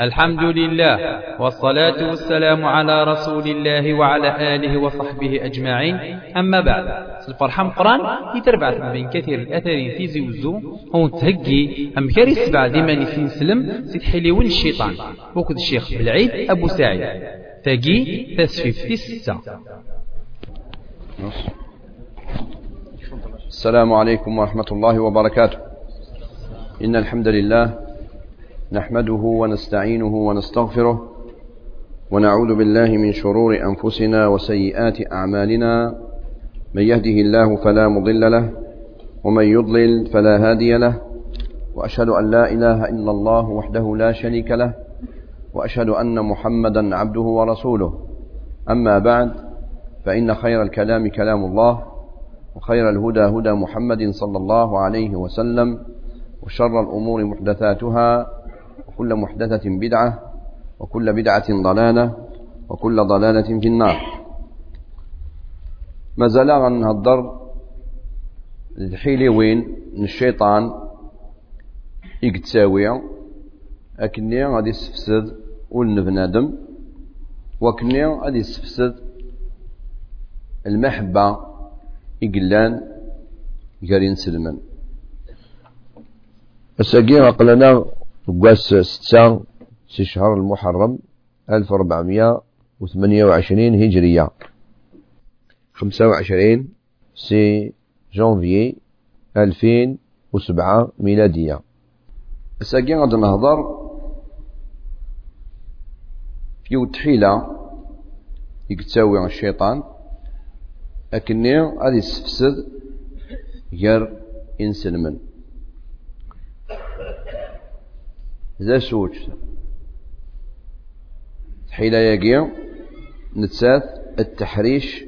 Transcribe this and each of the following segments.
الحمد لله والصلاة والسلام على رسول الله وعلى آله وصحبه أجمعين. أما بعد الفرحة مقران يتربع بين كثير الأثر في زوزو. هون تهجي أم كاري السبع ديما نسين سلم سيتحليون الشيطان. وكد الشيخ بالعيد أبو سعيد. تاجي تسفيف في الستة السلام عليكم ورحمة الله وبركاته. إن الحمد لله نحمده ونستعينه ونستغفره ونعوذ بالله من شرور أنفسنا وسيئات أعمالنا. من يهده الله فلا مضل له ومن يضلل فلا هادي له. وأشهد أن لا إله إلا الله وحده لا شريك له وأشهد أن محمدا عبده ورسوله. أما بعد فإن خير الكلام كلام الله وخير الهدى هدى محمد صلى الله عليه وسلم وشر الأمور محدثاتها وكل محدثة بدعة وكل بدعة ضلالة وكل ضلالة في النار. ما زال غنهضر الحيلي وين؟ الشيطان يقتساوي أكني غادي يسفسد ولن بنادم وكني غادي يسفسد المحبة يقلان قارين سلمان الساقين قلنا وقاس ستة في شهر المحرم ألف وربعمية وثمانية وعشرين هجرية. خمسة وعشرين سي جانفي ألفين وسبعة ميلادية. الساقي غادي نهضر في تحيلة يكتساوي الشيطان أكني غادي يستفسد غير إنسلمن حيلا يقيا نتساث التحريش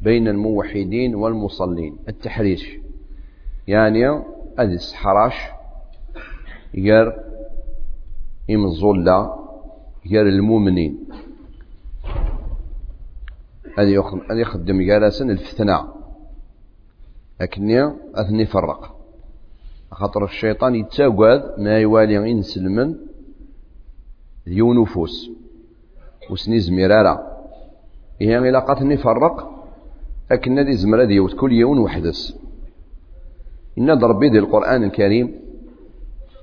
بين الموحدين والمصلين. التحريش. يعني أدس حراش ير إم الظلة ير المؤمنين. هذه يخدم جالسا الفتنة. لكني أثني فرق. خاطر الشيطان يتاقاد ما يوالي إنسلمن ذيو نفوس وسني زميرارا إيه إلا قاتني فرق أكن ذي زمرة ديوت كل يوم وحدس. إن ضربي ذي القرآن الكريم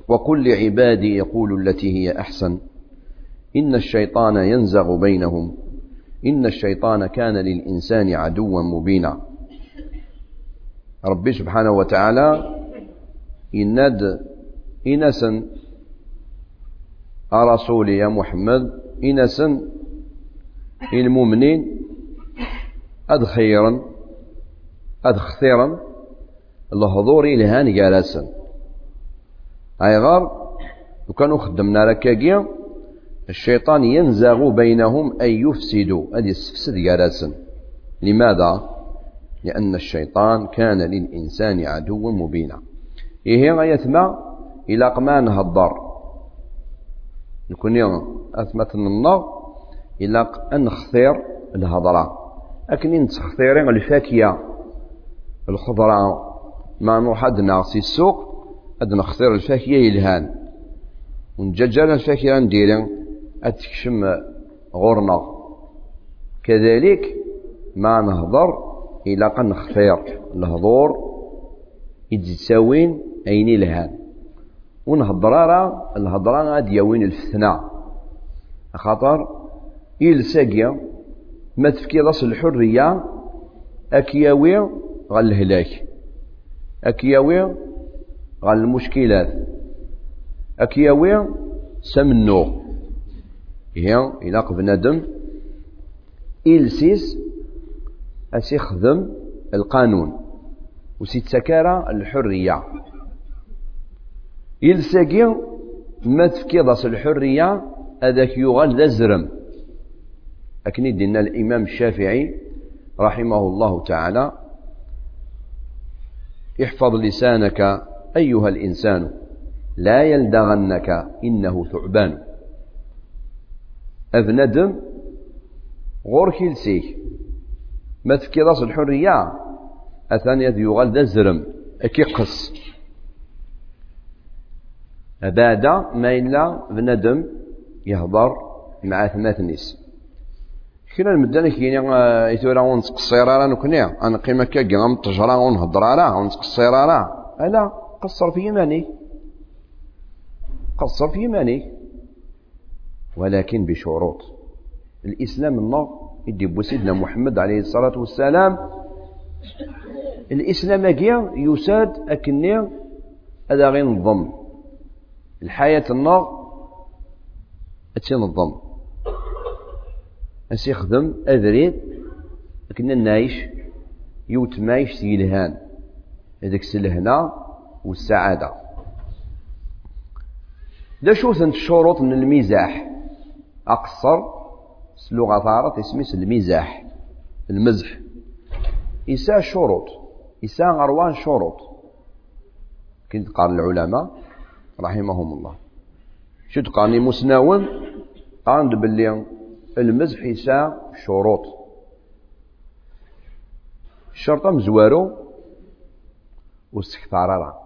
وقل لعبادي يقول التي هي أحسن. إن الشيطان ينزغ بينهم إن الشيطان كان للإنسان عدوا مبينا. ربي سبحانه وتعالى يناد إنسا أرسولي يا محمد إنسا المؤمنين أد خيرا أد خثيرا الحضور لهان جالسا أي غار وكانوا خدمنا ركاكيا الشيطان ينزغ بينهم أي يفسدوا أدي السفسد جالسا. لماذا؟ لأن الشيطان كان للإنسان عدوا مبينا. إيه غيثما إلى قما نهضر نكون أثمت النار إلى أن نخثير الهضرة. لكن نتخثيرين الفاكية الخضرة ما نروح أدنا في السوق أدنا خثير الفاكية يلهان. ونججل الفاكية نديرين أتكشم غورنا. كذلك ما نهضر إلى قن نخثير الهضور. يتساوين أين لهان ونهضر راه الهضرة غادي يوين الفتنة. خاطر إلساقيا ما تفكي رأس الحرية أكياوي غال الهلاك. أكياوي غال المشكلات. أكياوي سمنو هي إلى بنادم إلسيس أسيخدم القانون. وسيتسكارا الحرية. يلساقي ما تفكيض الحرية هذاك يغال ذا زرم لكن يدينا الإمام الشافعي رحمه الله تعالى. احفظ لسانك أيها الإنسان لا يلدغنك إنه ثعبان. أبندم غور لسيك ما تفكي راس الحرية أثاني يغال ذا زرم أكي قص. بعد ما إلا بندم يهضر مع ثمات نيس كنا المدن كيني يثورا ونتقصير راه نكني قيمة كاكي غنتجرى ونهضر راه ونتقصير راه لا قصر في يماني قصر في يماني ولكن بشروط. الإسلام النور يدي سيدنا محمد عليه الصلاة والسلام. الإسلام أكيا يساد أكني هذا غير نظم. الحياة النار أتنظم أسي خدم أذريد كنا نعيش يوت مايش سيلهان. هذاك السلهنا والسعادة. دا شو ثنت الشروط من المزاح أقصر لغة عرب اسمه المزاح المزح. إساء شروط إساء غروان شروط. كنت قال العلماء رحمهم الله شد قاني مسناون قان باللي المزح يساء شروط الشرطة مزوارو واستكثار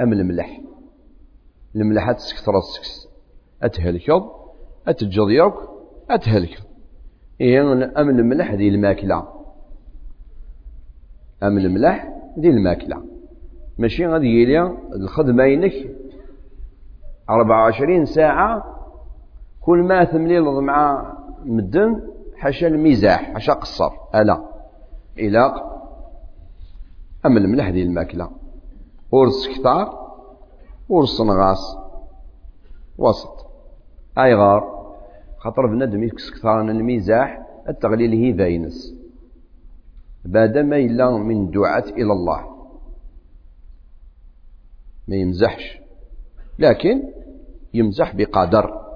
أم الملح. الملح تسكثر السكس أتهلكض أتجض أتهلكض إيه أم الملح ذي الماكلة. أم الملح ذي الماكلة. ماشي غادي يلي الخدمة ينك. أربعة وعشرين ساعة كل ما تمليل مع مدن حاشا المزاح حاشا قصر ألا. إلاق أم الملح ذي الماكلة. ورس كثار ورس نغاس. وسط. أي غار. خاطر بنادم يكس كثار المزاح التغليل هي باينس بعد ما إلا من دعاة إلى الله. ما يمزحش. لكن يمزح بقدر.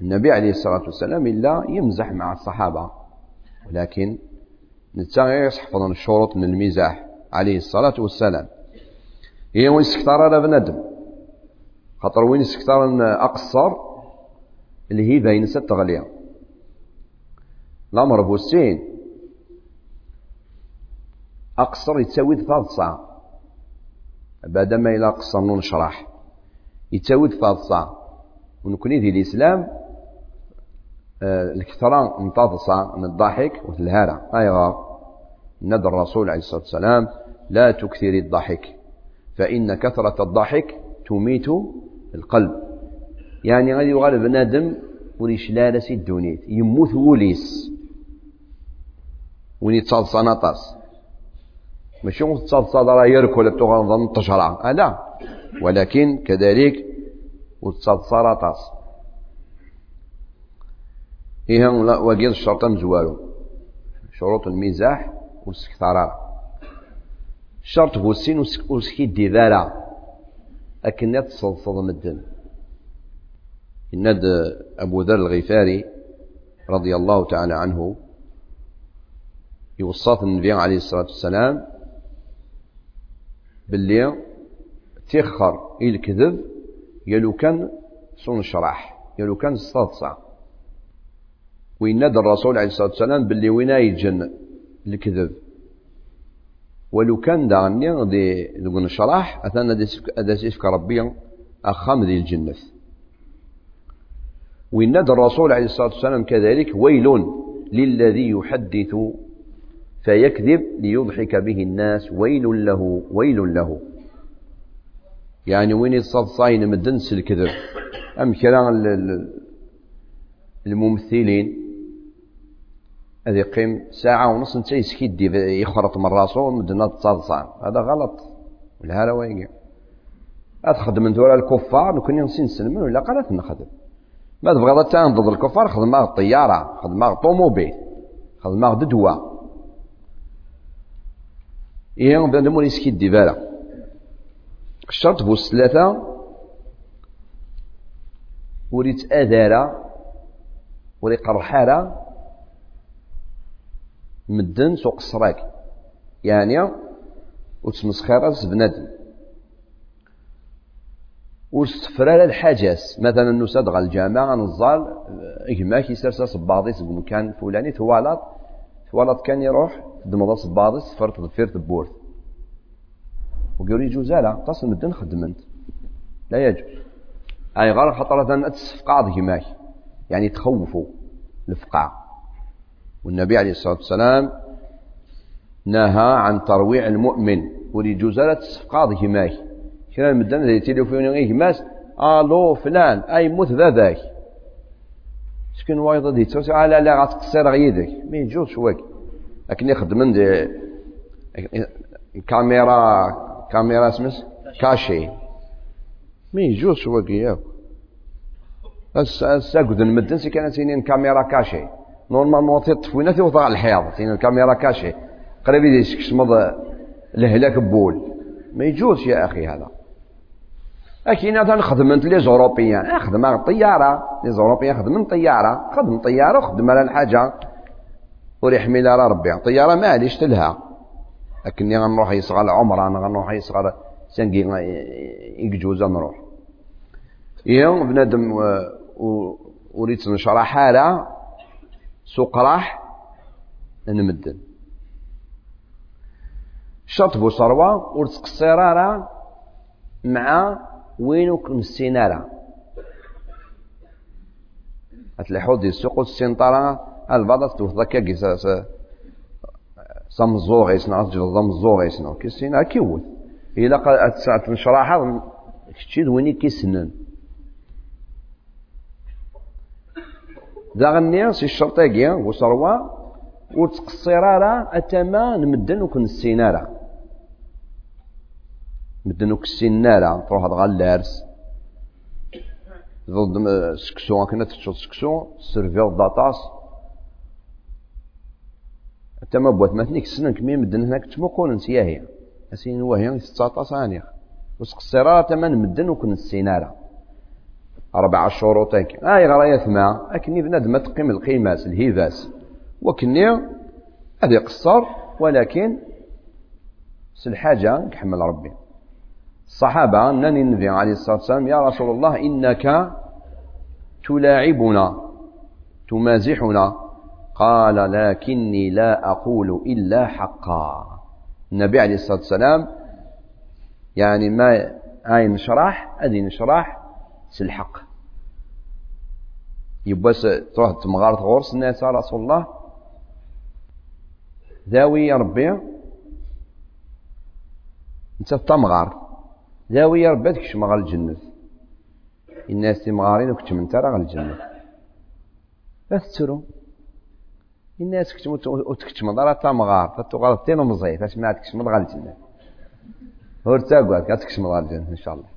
النبي عليه الصلاة والسلام إلا يمزح مع الصحابة. ولكن نتا يحفظ الشروط من المزاح عليه الصلاة والسلام. هي وين سكتار على بنادم؟ خاطر وين سكتار أقصر؟ اللي هي بين ست غلية الأمر بوسين. أقصر يتساوي ثلاث ساعة بعد ما إلى قصر نشرح. ثلاث ساعة ونكوني ذي الإسلام آه، الكثرة متضصة من الضحك والهارة أيضا ندى الرسول عليه الصلاة والسلام لا تكثر الضحك فإن كثرة الضحك تميت القلب. يعني غادي يغال بنادم وليش لا راسي الدونيت يموت وليس. وني تصاد ماشي تصاد راه يركل تغنظن تشرع. لا. ولكن كذلك وتصاد سرطاس هي وقيل الشرط مزوالو. شروط المزاح والاستكثارات الشرط هو السين وسكي الدذالة أكن تصلصل مدن. إند أبو ذر الغفاري رضي الله تعالى عنه يوصات النبي عليه الصلاة والسلام باللي تيخر الكذب يلو كان صون شرح يلو كان صادصة وينادى الرسول عليه الصلاة والسلام باللي وين يجن الكذب. ولو كان دعني دي دون شرح أثناء هذا سيفك ربي أخام ذي الجنة. وينادى الرسول عليه الصلاة والسلام كذلك ويل للذي يحدث فيكذب ليضحك به الناس. ويل له ويل له. يعني وين يتصاد صاين مدنس الكذب أم كلام الممثلين. هذا يقيم ساعة ونص انت يسكيد يخرط من راسو مدنا تصادصان هذا غلط. والهلا وين أتخدم من دول الكفار نكون ينسين سلمون ولا قالت نخدم. ما تبغى ضد الكفار خدم الطيارة خدم طوموبيل خدم ددوة. إيه بنادم ولي يسكيد ديفالا الشرط بوس ثلاثة وريت أذارة وري قرحارة مدن سوق السراك يعني وتسمسخير بنادم وستفرال الحاجات مثلا نساد غا الجامع نزال إجماك يسرسا صباضي في مكان فلاني ثوالط ثوالط كان يروح دمضا صباضي سفرت ضفير تبورث وقالوا يجوز لا تصل مدن خدمنت لا يجوز. أي غير خطرة تسفقع كماك يعني تخوفوا الفقاع والنبي عليه الصلاة والسلام نهى عن ترويع المؤمن. وليجوز لا تسفقع كماك كنا المدن اللي تليفون غير ماس؟ ألو فلان أي موت ذاك شكون وايض دي توسع على لا غتقصر غيدك ما يجوز واك لكن يخدم دي كاميرا كاميرا اسمس؟ كاشي. ما يجوز واك ياك. الساقد المدن سي كانت سينين كاميرا كاشي. نورمالمون تطفينا توضع الحياض. سين الكاميرا كاشي. قريب يديك شمض الهلاك بول. ما يجوز يا أخي هذا. أكيد هذا خدمت لي زوروبيان خدم الطيارة. لي زوروبيان خدم طيارة. خدم طيارة وخدم على الحاجة. وريحمي على ربي. طيارة ما عادش تلها. لكني غنروح يصغر العمرة أنا غنروح يصغر سنقي يجوز نروح. يوم بنادم وريت نشرح حالة سوق راح. نمدن. شطبو صروة ورتقصيرارة مع وين مسينا هتلاحظوا دي السوق السنطرة البعض توفضا كاكي سمزوغ يسنا أسجل سمزوغ يسنا كيسينا كيوت إلا قد ساعة نشرحها كتشيد ويني كيسنن. ذا غنيا سي الشرطيقيا وصروا وتقصيرارا أتما نمدن وكن السينارا مدن السنارة تروح غا لارس. ضد سكسو كنا تشوف سكسو سيرفير داتاس حتى ما بوات مثنيك سنن كمية مدن هناك تمقون نسياهي أسين وهي تسعطاس عنيخ وسقسيرا تمن مدن وكن السينارة أربع شهور تاك هاي غراية ثما. أكني بنادم تقيم القيماس الهيفاس. وكني هذه قصر ولكن سلحاجة كحمل ربي. الصحابة نني النبي عليه الصلاة والسلام يا رسول الله إنك تلاعبنا تمازحنا. قال لكني لا أقول إلا حقا. النبي عليه الصلاة والسلام يعني ما هاي نشرح أدي نشرح سلحق يبس تروح تمغار غورس الناس رسول الله ذاوي يا ربي أنت تمغار. ذاوي ربي تكشم غا الجنة. الناس تمغارين وكتم انت غا الجنة. لا تترو الناس كتم وتكتم دارا تمغار فتغار تين مزيف أش ما تكشم غا الجنة. هور تاقوات كتكشم غا الجنة إن شاء الله.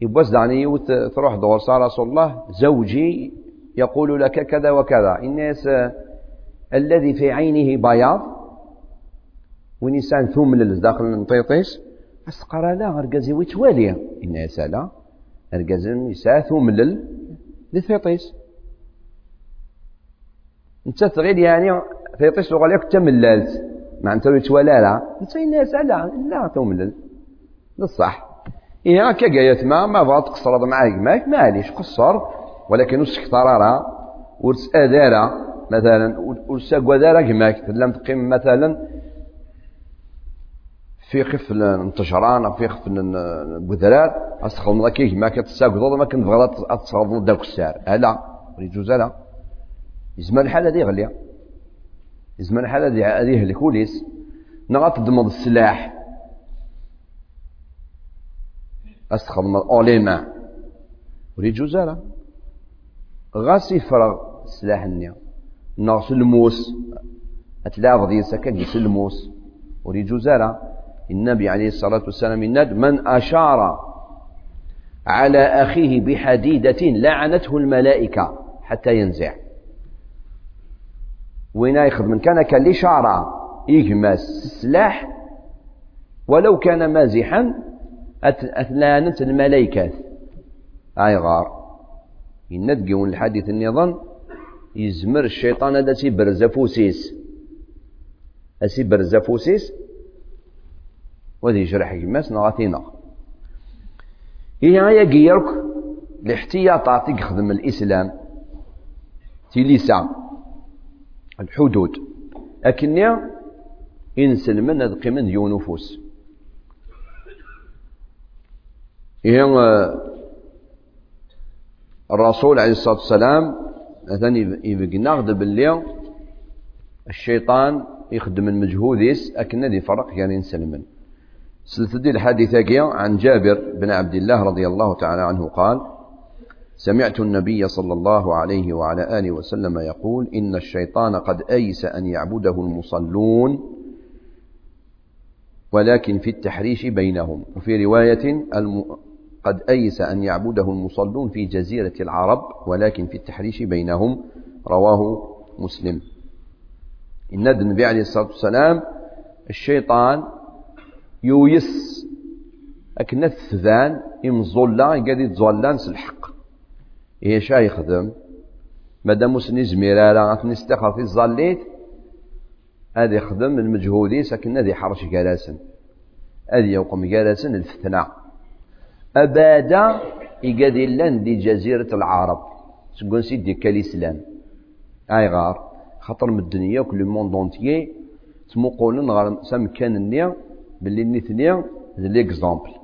يبوس دعني تروح دور رسول الله. زوجي يقول لك كذا وكذا. الناس الذي في عينه بياض وين يسان ثوم داخل نطيطيس أسقر لا أرقزي ويتوالي إن سالا أرقزن يسا ثوم لل لثيطيس انت تغير يعني ثيطيس وقال لك تمللت انت يتوالى لا؟ انت إن سالا لا ثوم لل للصح. إيه هكا قايت ما ما بغات تقصر معاك. ماك معليش قصر ولكن وسك طرارة ورس أدارة مثلا ورس أقوى كماك لم تقيم مثلا في خف الانتشران في خف البذرات استخدم ذاك ما كتساقط ما كنت بغا تصاوب داك السعر. لا يجوز لا يزمان الحال هذه غليا. يزمان الحال هذه الكوليس. نغا تضمد السلاح. استخدم أوليما. يجوز لا غاس يفرغ السلاح النيا. نغس الموس أتلاعب ديال سكن يسلموس وريجوز لا النبي عليه الصلاة والسلام الند من أشار على أخيه بحديدة لعنته الملائكة حتى ينزع. وين ياخذ؟ من كان كان شعر يغمس السلاح ولو كان مازحا أثلانت الملائكة. أي غار. يندقون الحديث النظام يزمر الشيطان هذا وذي جرح يماس نغاتينا هي غاية جيرك الاحتياطات يخدم الإسلام. تيليسا الحدود. أكني إنسل من ذقي من ديو نفوس هي الرسول عليه الصلاة والسلام مثلا يبقنا باللي الشيطان يخدم المجهود يس أكن ذي فرق يعني نسلمن سلسلة الحديثة عن جابر بن عبد الله رضي الله تعالى عنه قال سمعت النبي صلى الله عليه وعلى آله وسلم يقول إن الشيطان قد أيس أن يعبده المصلون ولكن في التحريش بينهم وفي رواية. قد أيس أن يعبده المصلون في جزيرة العرب ولكن في التحريش بينهم رواه مسلم النبي عليه الصلاة والسلام الشيطان يويس. أكن الثذان يمزولا قاعد يتزولان الحق. إيه شا يخدم؟ مادام مسني زميرة غاتني استخر في الزاليت هذا يخدم المجهودي ساكن هذا يحرش جلاسا. هذا يوقم جلاسا الفتنة. أبادا يقاد لأن دي جزيرة العرب. سكون سيدي كالإسلام أي غار. خطر من الدنيا وكل موند اونتيي تمقولن غير سمكان النيا. باللي نثنيا ليكزامبل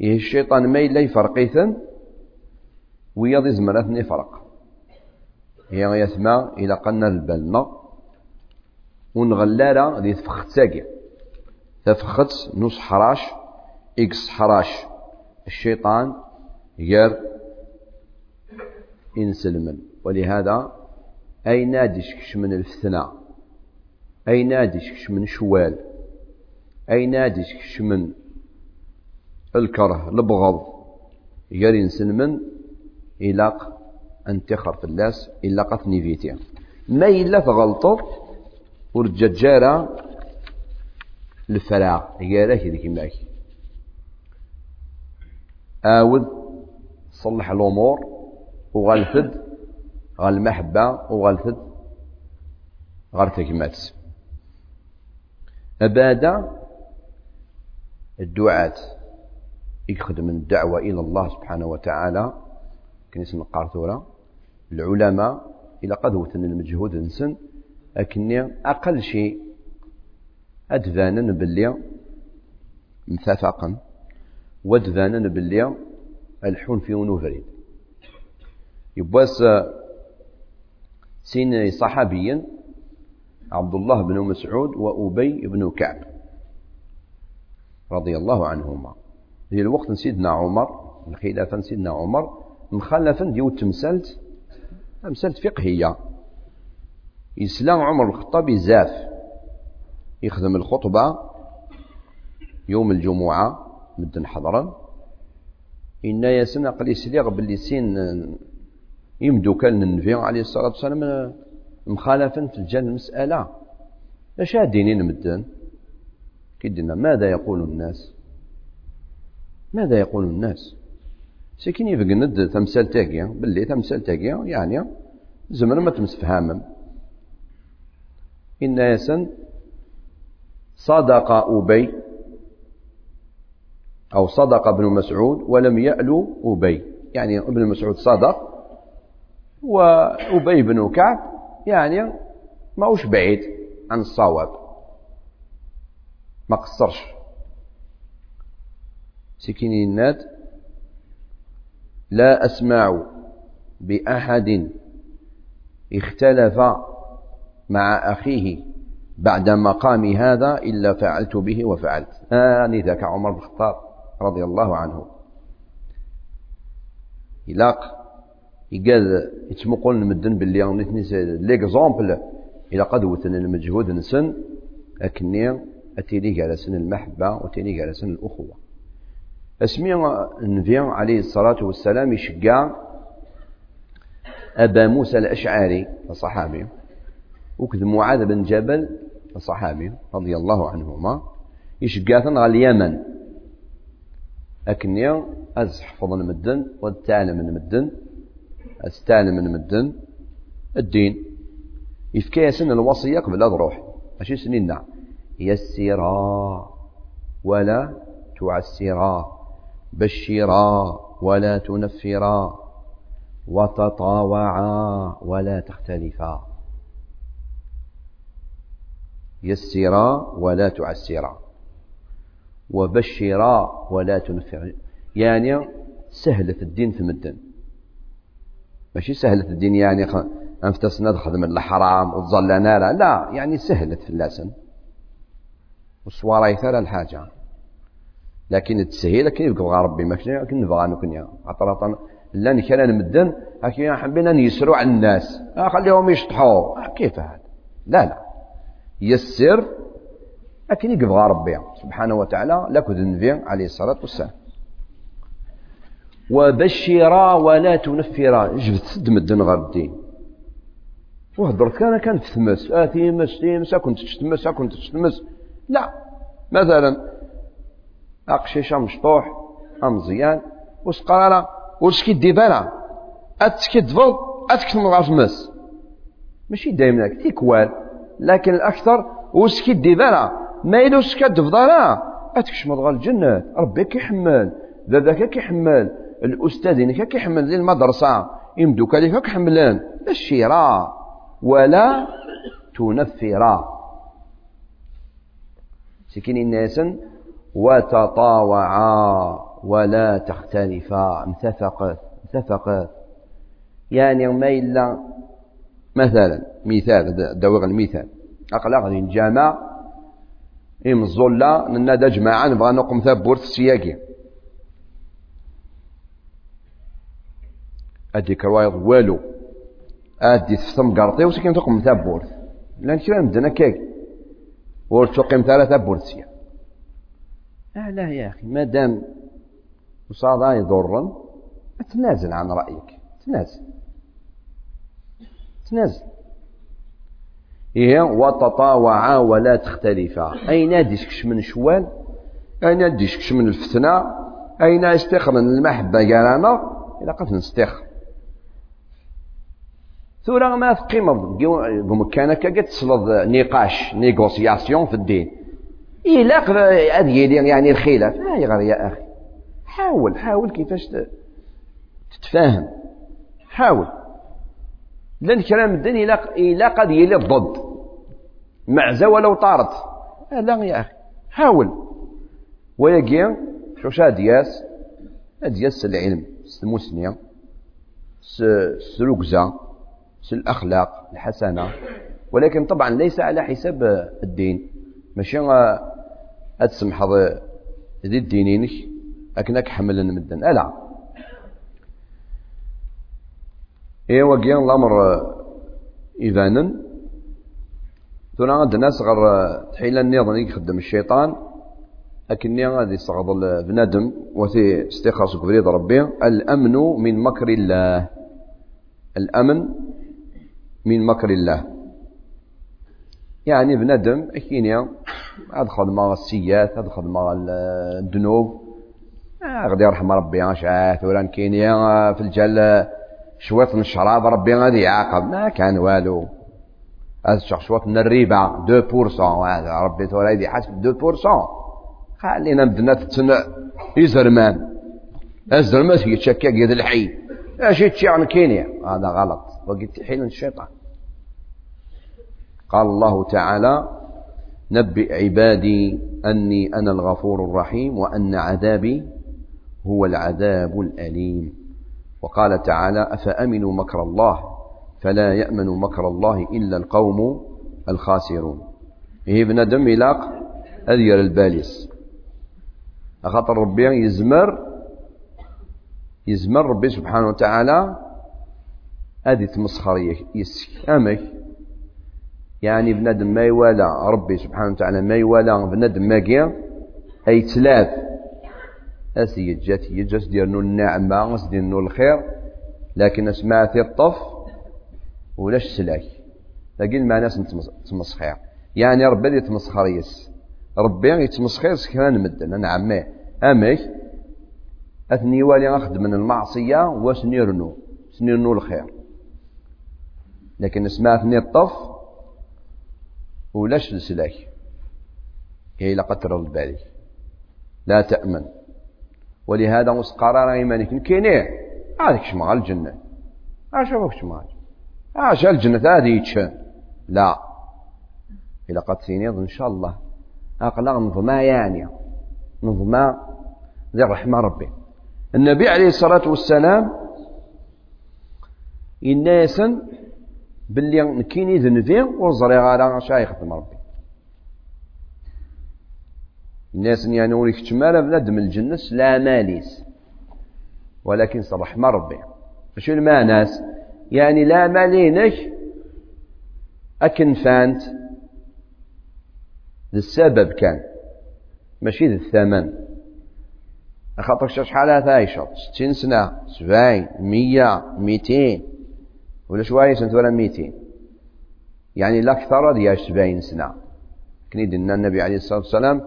إيه الشيطان ما إلا يفرقيثن ويا ذي زمرات نفرق هي يسمى إلى قلنا البلنا ونغلارا ذي تفخت ساقي تفخت نص حراش إكس حراش. الشيطان غير إنسلمن ولهذا أي نادش كش من الفتنة أي نادش كش من شوال؟ أي نادش كش من الكره البغض غير إنسلمن إلاق أن تخر في اللاس إلا قتني فيتي ما إلا تغلطه ورججارة الفراغ. ياراك ذيك ماك آود صلح الأمور وغلفد غال المحبة وغلفد غير تكمات أبادا الدعاة. يخدم الدعوة إلى الله سبحانه وتعالى. كنيسة قارثورة العلماء إلى قدوة المجهود نسن أكني أقل شيء أدفانا باللي متفقا وأدفانا باللي الحون في ونوفريد يبواس سين صحابيا عبد الله بن مسعود وأبي بن كعب. رضي الله عنهما. في الوقت سيدنا عمر الخلافة سيدنا عمر مخلفا ديو تمثلت تمثلت فقهية. إسلام عمر الخطاب زاف. يخدم الخطبة يوم الجمعة مدن حضرا. إن ياسن قلي سليغ باللي سين يمدو كان النبي عليه الصلاة والسلام مخالفا في الجن المسألة. اش دينين مدن. كيدنا ماذا يقول الناس؟ ماذا يقول الناس؟ سكين يفقند تمثال تاقيا باللي تمثال تاقيا يعني زمن ما تمسفهامم إن ياسن صدق أبي أو صدق ابن مسعود ولم يألو أبي. يعني ابن مسعود صدق وأبي بن كعب يعني ما هوش بعيد عن الصواب. ما قصرش. سكينين الناد لا أسمع بأحد اختلف مع أخيه بعد مقام هذا إلا فعلت به وفعلت. آني ذاك عمر بن الخطاب رضي الله عنه. إلاق يقال يتمقل المدن باللي نتني ليكزومبل إلى قدوة المجهود نسن أكني أتيلي على سن المحبة وتيلي على سن الأخوة. أسمي النبي عليه الصلاة والسلام يشجع أبا موسى الأشعري الصحابي وكذ معاذ بن جبل الصحابي رضي الله عنهما يشجع على اليمن. أكني أزحفظ المدن والتعلم المدن أستعلم المدن الدين يفكي سن الوصية قبل أضروح. ماشي سنينا يسرا ولا تعسرا بشرا ولا تنفرا وتطاوعا ولا تختلفا. يسرا ولا تعسرا وبشرا ولا تنفر يعني سهلة الدين في مدن. ماشي سهلة الدين يعني أنفتسنا تخدم الحرام وتظلنا لا يعني سهلة في اللسن وصواري ثلاث الحاجة. لكن التسهيل كي يبقى ربي ما كنا نبغى نكون عطرة لا كان نمدن هكي حبينا نيسروا على الناس. آه، خليهم يشطحوا. آه، كيف هذا؟ لا لا. يسر لكن يبغى ربي. سبحانه وتعالى لكذ النبي عليه الصلاة والسلام. وبشرا ولا تنفرا جبت تمدن غير الدين؟ وهضرت كان كانت تمس. آه تيمس تيمس كنت تشتمس كنت تشتمس. لا. مثلا أقشيشة مشطوح أمزيان وسقرارة وش كيدي بالا أتكدفض أتكتم غير تمس ماشي دايما تيكوال لكن الأكثر وش كيدي بالا ما يدوش كدفض لا. أتكشمض غير الجنة ربي كيحمل باباك كيحمل الأستاذين كيحمل للمدرسة يمدوك عليك كيحملان الشراء ولا تنفرا سكين الناس وتطاوعا ولا تختلفا. اتفقت اتفقت يعني ما إلا مثلا مثال دوغ المثال. أقلا غادي نجامع إم الظلة ننادى جماعة نبغى نقوم ثابورت السياقي أديك روايض والو. أدي تفصم قرطي وسكين تقوم ثابورت لأن كلا مدنا كيك. ورتقيم ثلاثة بورسيا آه لا يا أخي ما دام وصار يضرا تنازل عن رأيك تنازل تنازل. هي وتطاوعا ولا تختلفا. أين ديشكش من شوال؟ أين ديشكش من الفتنة؟ أين استخرن المحبة قالنا إذا قلت نستخر ثورة ما تقيم بمكانك قد تصلد نقاش نيغوسياسيون في الدين إلا هذه يعني الخلاف لا يغير يا أخي حاول حاول كيفاش تتفاهم حاول لأن كلام الدين إلا قد يلي ضد معزة ولو طارت لا يا أخي حاول ويجي شو شا دياس دياس العلم المسنية سلوكزا الأخلاق الحسنة. ولكن طبعا ليس على حساب الدين. ماشي أتسمح ذي الدينينك أكنك حمل مدن. ألا. إيه وقيان الأمر إذانا. ثم غاد الناس غير تحيل النظام يخدم الشيطان. لكني غادي يصغض بنادم وثي استخلص بريد ربي. الأمن من مكر الله. الأمن من مكر الله. يعني بنادم أكيني هاد خدمة السيات هاد خدمة الذنوب. آه غادي يرحم ربي شاه ولا كيني في الجل شوية من الشراب ربي غادي يعاقب. ما كان والو. هذا شوية من الربا 2% هذا ربي تولى يدي حاسب 2% خلينا بدنا تتن يزرمان. الزرمان يتشكك يد الحي. اش يتشي عن كينيا. هذا غلط. وقلت حين الشيطان. قال الله تعالى نبئ عبادي أني أنا الغفور الرحيم وأن عذابي هو العذاب الأليم. وقال تعالى أفأمنوا مكر الله فلا يأمن مكر الله إلا القوم الخاسرون. إيه بنادم يلاق أذير الباليس. أخاطر ربي يزمر يزمر ربي سبحانه وتعالى هذه تمسخر يسك. أمك. يعني بنادم ما يوالى ربي سبحانه وتعالى ما يوالى بنادم ما قيا. أي تلاف أسي يجات يجات ديرنو النعمة أس ديرنو الخير. لكن اسمع في الطف ولاش سلاك. لكن ما ناس تمسخير يعني ربي يتمسخر يس. ربي يتمسخر سكران مدن أنا عمي. أمك. أثني والي أخذ من المعصية وسنيرنو سنيرنو الخير؟ لكن ثني الطف ولاش السلاك كي لا قتر بالك لا تأمن. ولهذا مسقرار إيمانك كينيه هذيك شمال الجنة. أشوفك شمال. أش الجنة. هذه يتشان لا. إلا قد سينيض إن شاء الله. أقلغ ما يعني. نظمى ذي الرحمة ربي. النبي عليه الصلاة والسلام الناس باللي نكيني ذنبي وزري غالا شايخ يخدم ربي. الناس يعني وريك تمارا بنادم الجنة لا ماليس ولكن صرح ما ربي. شو الماناس يعني لا مالينك أكن فانت للسبب كان ماشي للثمن. خاطر شحال تعيشوا 60 سنة 70 100 200 ولا شوية سنة ولا 200 يعني الأكثر ديال 70 سنة. كنيد النبي عليه الصلاة والسلام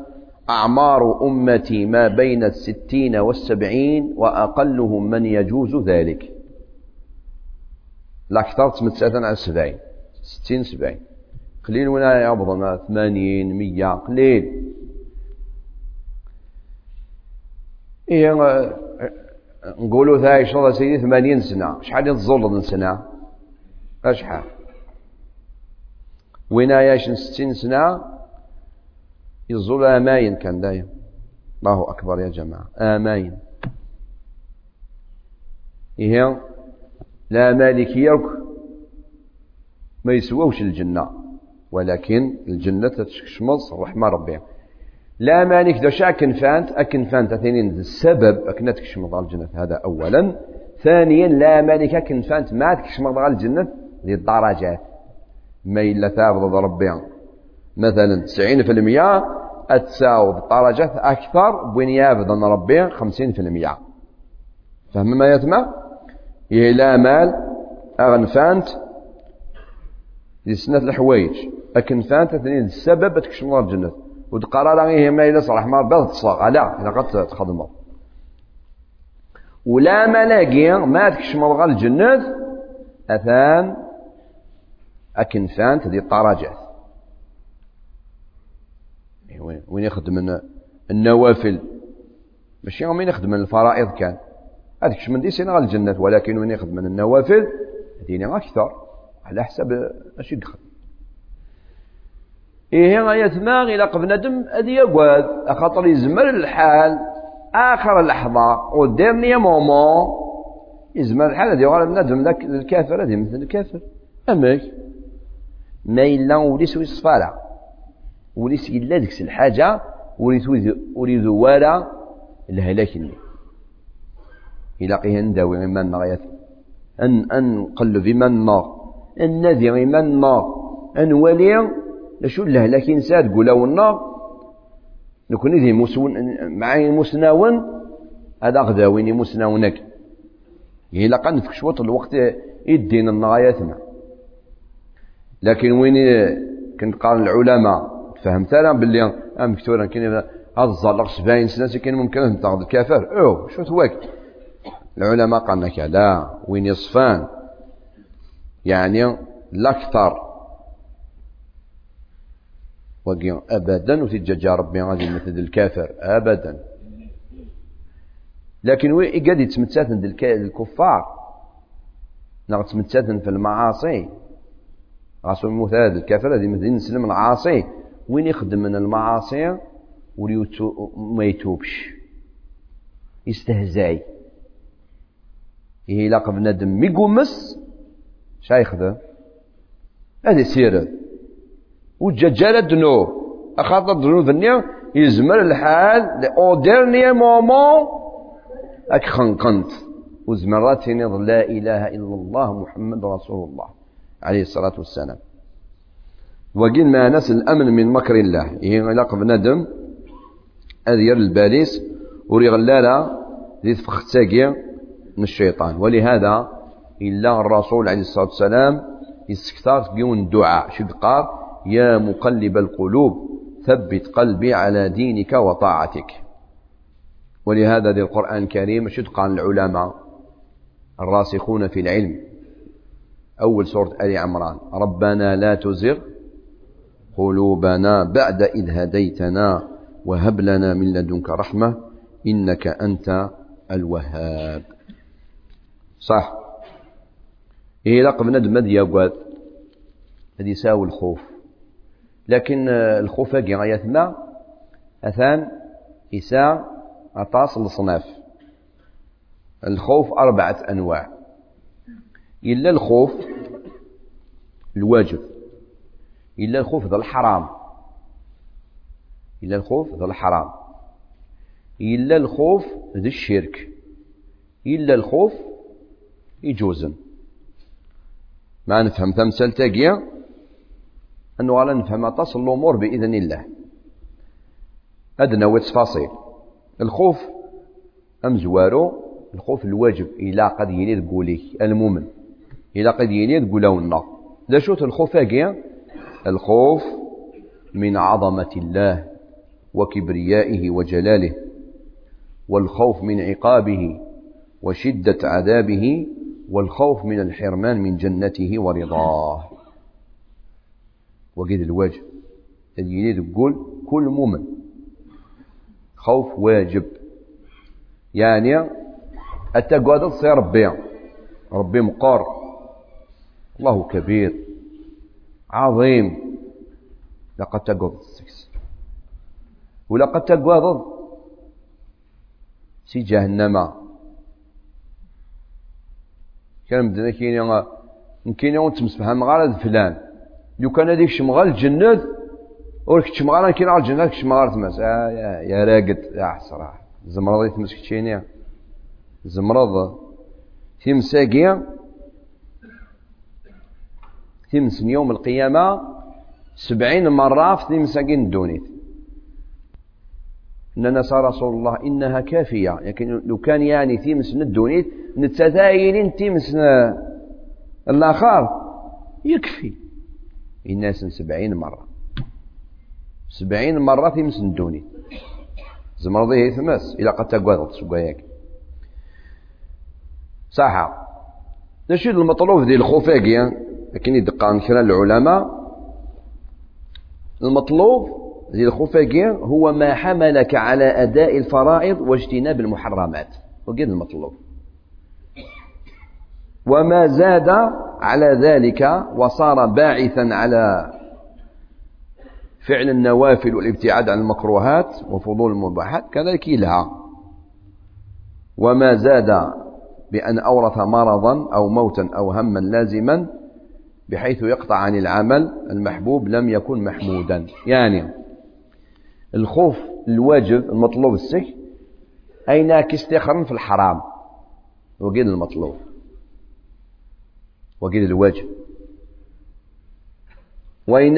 أعمار أمتي ما بين الستين والسبعين وأقلهم من يجوز ذلك. الأكثر تمتساتا على السبعين. ستين سبعين. قليل ولا يبضنا ثمانين مية قليل. إيه نقولوا ثاي شرط سيدي ثمانين سنة. شحال يتظل سنة؟ أشحال ويناياش ستين سنة؟ يظل آماين كان دايم. الله أكبر يا جماعة. آماين إيه؟ لا مالك يرك ما يسووش الجنة. ولكن الجنة تشمص رحمة ربي. لا مالك دو أكن فانت. أكن فانت ثانيا السبب أكن تكشمض على الجنة. هذا أولا. ثانيا لا مالك أكن فانت ما تكشمض على الجنة. ذي الدرجات ما إلا ثابت ربي. مثلا 90% أتساوي بالدرجات أكثر بوين يابد أن ربي خمسين في المية. فهم ما يتم إلى مال أغنفانت لسنة الحوايج أكن فانت اثنين السبب تكشف الله الجنة. ودقرار غيه ما إلا صلاح ما بيض تصاغ لا إذا قد تخدمه ولا ملاقي ما تكشف الله الجنة. أثان أكن فانت ذي الدرجات وين يخدم النوافل؟ ماشي وين يخدم الفرائض كان. هذاك من دي سنة الجنة ولكن وين يخدم النوافل؟ ديني أكثر. على حسب اش يدخل إيه ما إلى قبل أدي يقعد خاطر يزمر الحال. آخر لحظة وديرني مومون يزمر الحال غير بنادم ذاك الكافر هذه مثل الكافر. أمك ما إلا وليس ويصفالها وليس إلا ديك الحاجة وريد والا الهلاك إلا نداوي غيما النار أن أن نقلب إما النار أن نادي غيما النار أن ولي لشو الهلاك إنسان تقول النار. نكون ذي مسون معي مسناون هذا غداويني مسناونك. إلا قد شوط الوقت يدين النغايات لكن وين كنت قال العلماء؟ فهمت أنا باللي أم كثورا كاين هذا الزلق 70 سنة كاين ممكن تأخذ الكافر. أو شو تواك؟ العلماء قالنا لا وين يصفان؟ يعني الأكثر. وقي ابدا وتجا ربي غادي مثل الكافر. ابدا. لكن وين قاعد يتمتثل الكفار؟ نغ في المعاصي. غاسو المثال الكافر هذه مثل نسلم العاصي وين يخدم من المعاصي؟ وما يتوبش. يستهزأي. إلا بنادم مي يقومس شا يخدم؟ هذه سيرة. وجاجالة دنو أخاطر دنو ذنيا يزمر الحال أو ديرني مومون أك خنقنت. وزمرات لا إله إلا الله محمد رسول الله. عليه الصلاة والسلام. وقيل ما ناس الأمن من مكر الله. إيه علاقة بندم. أذير الباليس. وريغلالا ذي تفختاقيا من الشيطان. ولهذا إلا الرسول عليه الصلاة والسلام يستكثر تقيون الدعاء. شد قال يا مقلب القلوب ثبت قلبي على دينك وطاعتك. ولهذا ذي القرآن الكريم شد قال العلماء؟ الراسخون في العلم. أول سورة آل عمران. ربنا لا تزغ قلوبنا بعد إذ هديتنا وهب لنا من لدنك رحمة إنك أنت الوهاب. صح. إيه لقب ندم مد يقعد هذه يساوي الخوف. لكن الخوف هاكي غاية ما. أثان إساء أطاس الصناف الخوف أربعة أنواع. إلا الخوف الواجب. إلا الخوف ذا الحرام. إلا الخوف ذا الحرام. إلا الخوف ذا الشرك. إلا الخوف يجوزن. ما نفهم تمثال تاقيا أنه غالا نفهم أطاس الأمور بإذن الله. أدنى وتفاصيل الخوف أمزوارو الخوف الواجب إلا قد تقولي المؤمن. إلا قد يني تقولونا ذا شوت الخوف أجيا الخوف من عظمة الله وكبريائه وجلاله والخوف من عقابه وشدة عذابه والخوف من الحرمان من جنته ورضاه. وقيد الواجب يريد تقول كل مؤمن خوف واجب. يعني التقوى تصير ربي. ربي مقار الله كبير عظيم. لقد السكس ولقد ضد سي جهنم. كان بدنا كاين يوم تمسبها مغارة فلان. لو كان هذيك شمغال الجنة ولك شمغال كاين على الجنة شمغال تمس آه يا, يا راقد. يا حسرة زمرضي تمسك تشيني زمرض. تمساقيا تمس يوم القيامة سبعين مرة في تمساقين الدونيت. نسى رسول الله إنها كافية. لكن لو كان يعني تيمس الدونيت نتتاين تيمس الآخر. يكفي. الناس سبعين مرة. سبعين مرة تيمس الدونيت. زمرضي هي ثمس إلى قد تقوضت سباياك صح نشيد المطلوب ديال الخفاقية لكن يدقان كرا العلماء المطلوب ذي الخفاقية هو ما حملك على أداء الفرائض واجتناب المحرمات. وقيد المطلوب. وما زاد على ذلك وصار باعثا على فعل النوافل والابتعاد عن المكروهات وفضول المباحات كذلك يلها وما زاد بأن أورث مرضا أو موتا أو هما لازما بحيث يقطع عن العمل المحبوب لم يكن محمودا. يعني الخوف الواجب المطلوب السك أين كاستخرن في الحرام. وقيل المطلوب. وقيل الواجب وإن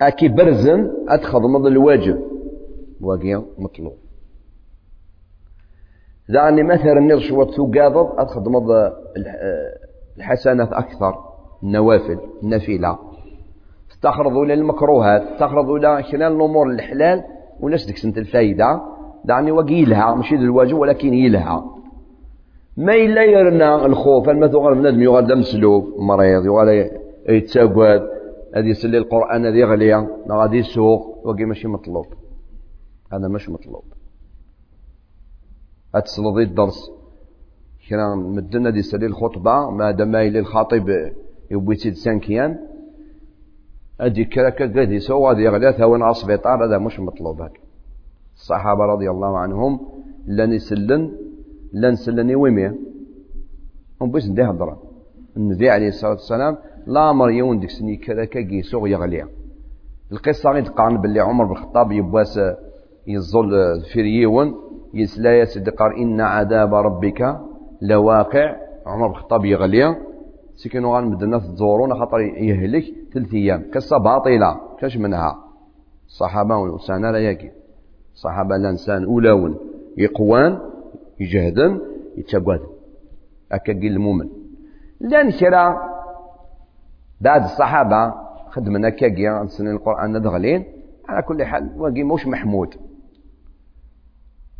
أكي برزن أدخل مضى الواجب وقيل مطلوب. دعني مثلا نرشوة ثقاضض أدخل مضى الحسنات أكثر النوافل النفيلة تخرضوا إلى المكروهات تخرضوا إلى خلال الأمور الحلال ولاش ديك سنت الفايدة؟ دعني وقيلها ماشي الواجب ولكن يلها. ما إلا يرنا الخوف ثغر بنادم يغال مسلوب مريض يغال يتساقد هذه يسلي القرآن هذه غليا غادي يسوق وقي ماشي مطلوب. هذا مش مطلوب. أتسلطي الدرس كنا مدنا دي سلي الخطبة ما دام الخاطب يبوي سيد سانكيان أدي كراكا قد يسوى هذه غدا ثوان عصبيطار هذا مش مطلوب هك الصحابة رضي الله عنهم لن يسلن لن سلني ويمي هم بس ندي هضرة النبي عليه الصلاة والسلام لا أمر يون ديك سني كراكا يسوع يغلي القصة غير تقارن باللي عمر بن الخطاب يبواس يظل فريون يسلا يصدقار إن عذاب ربك لواقع عمر بن الخطاب يغلي. سكنوا غان مدنا تزورون خاطر يهلك ثلاث أيام. قصه باطلة كاش منها؟ الصحابه والانسان لا يكي. الصحابه الانسان أولاون. يقوان يجهدن يتشقد. هكا قيل المؤمن. لأن كرا بعد الصحابة خدمنا كاكيا سنين القرآن ندغلين على كل حال واقي موش محمود.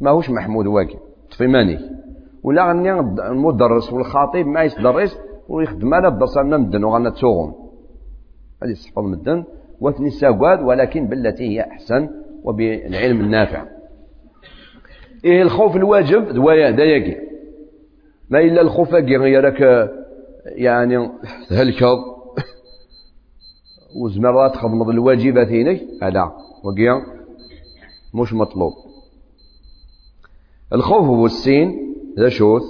ماهوش محمود واقي. تفهماني؟ ولا غني المدرس والخطيب ما يتدرس ويخدم على الدرسنا مدن وغانا تسوغم هذه صحفظ مدن. وثني ساقاد ولكن بالتي هي أحسن وبالعلم النافع. إيه الخوف الواجب؟ دوايا دايقي ما إلا الخوف لك يعني تهلكض وزمرات خدمض الواجبات هنا هذا. وقيا مش مطلوب. الخوف هو ذا شوث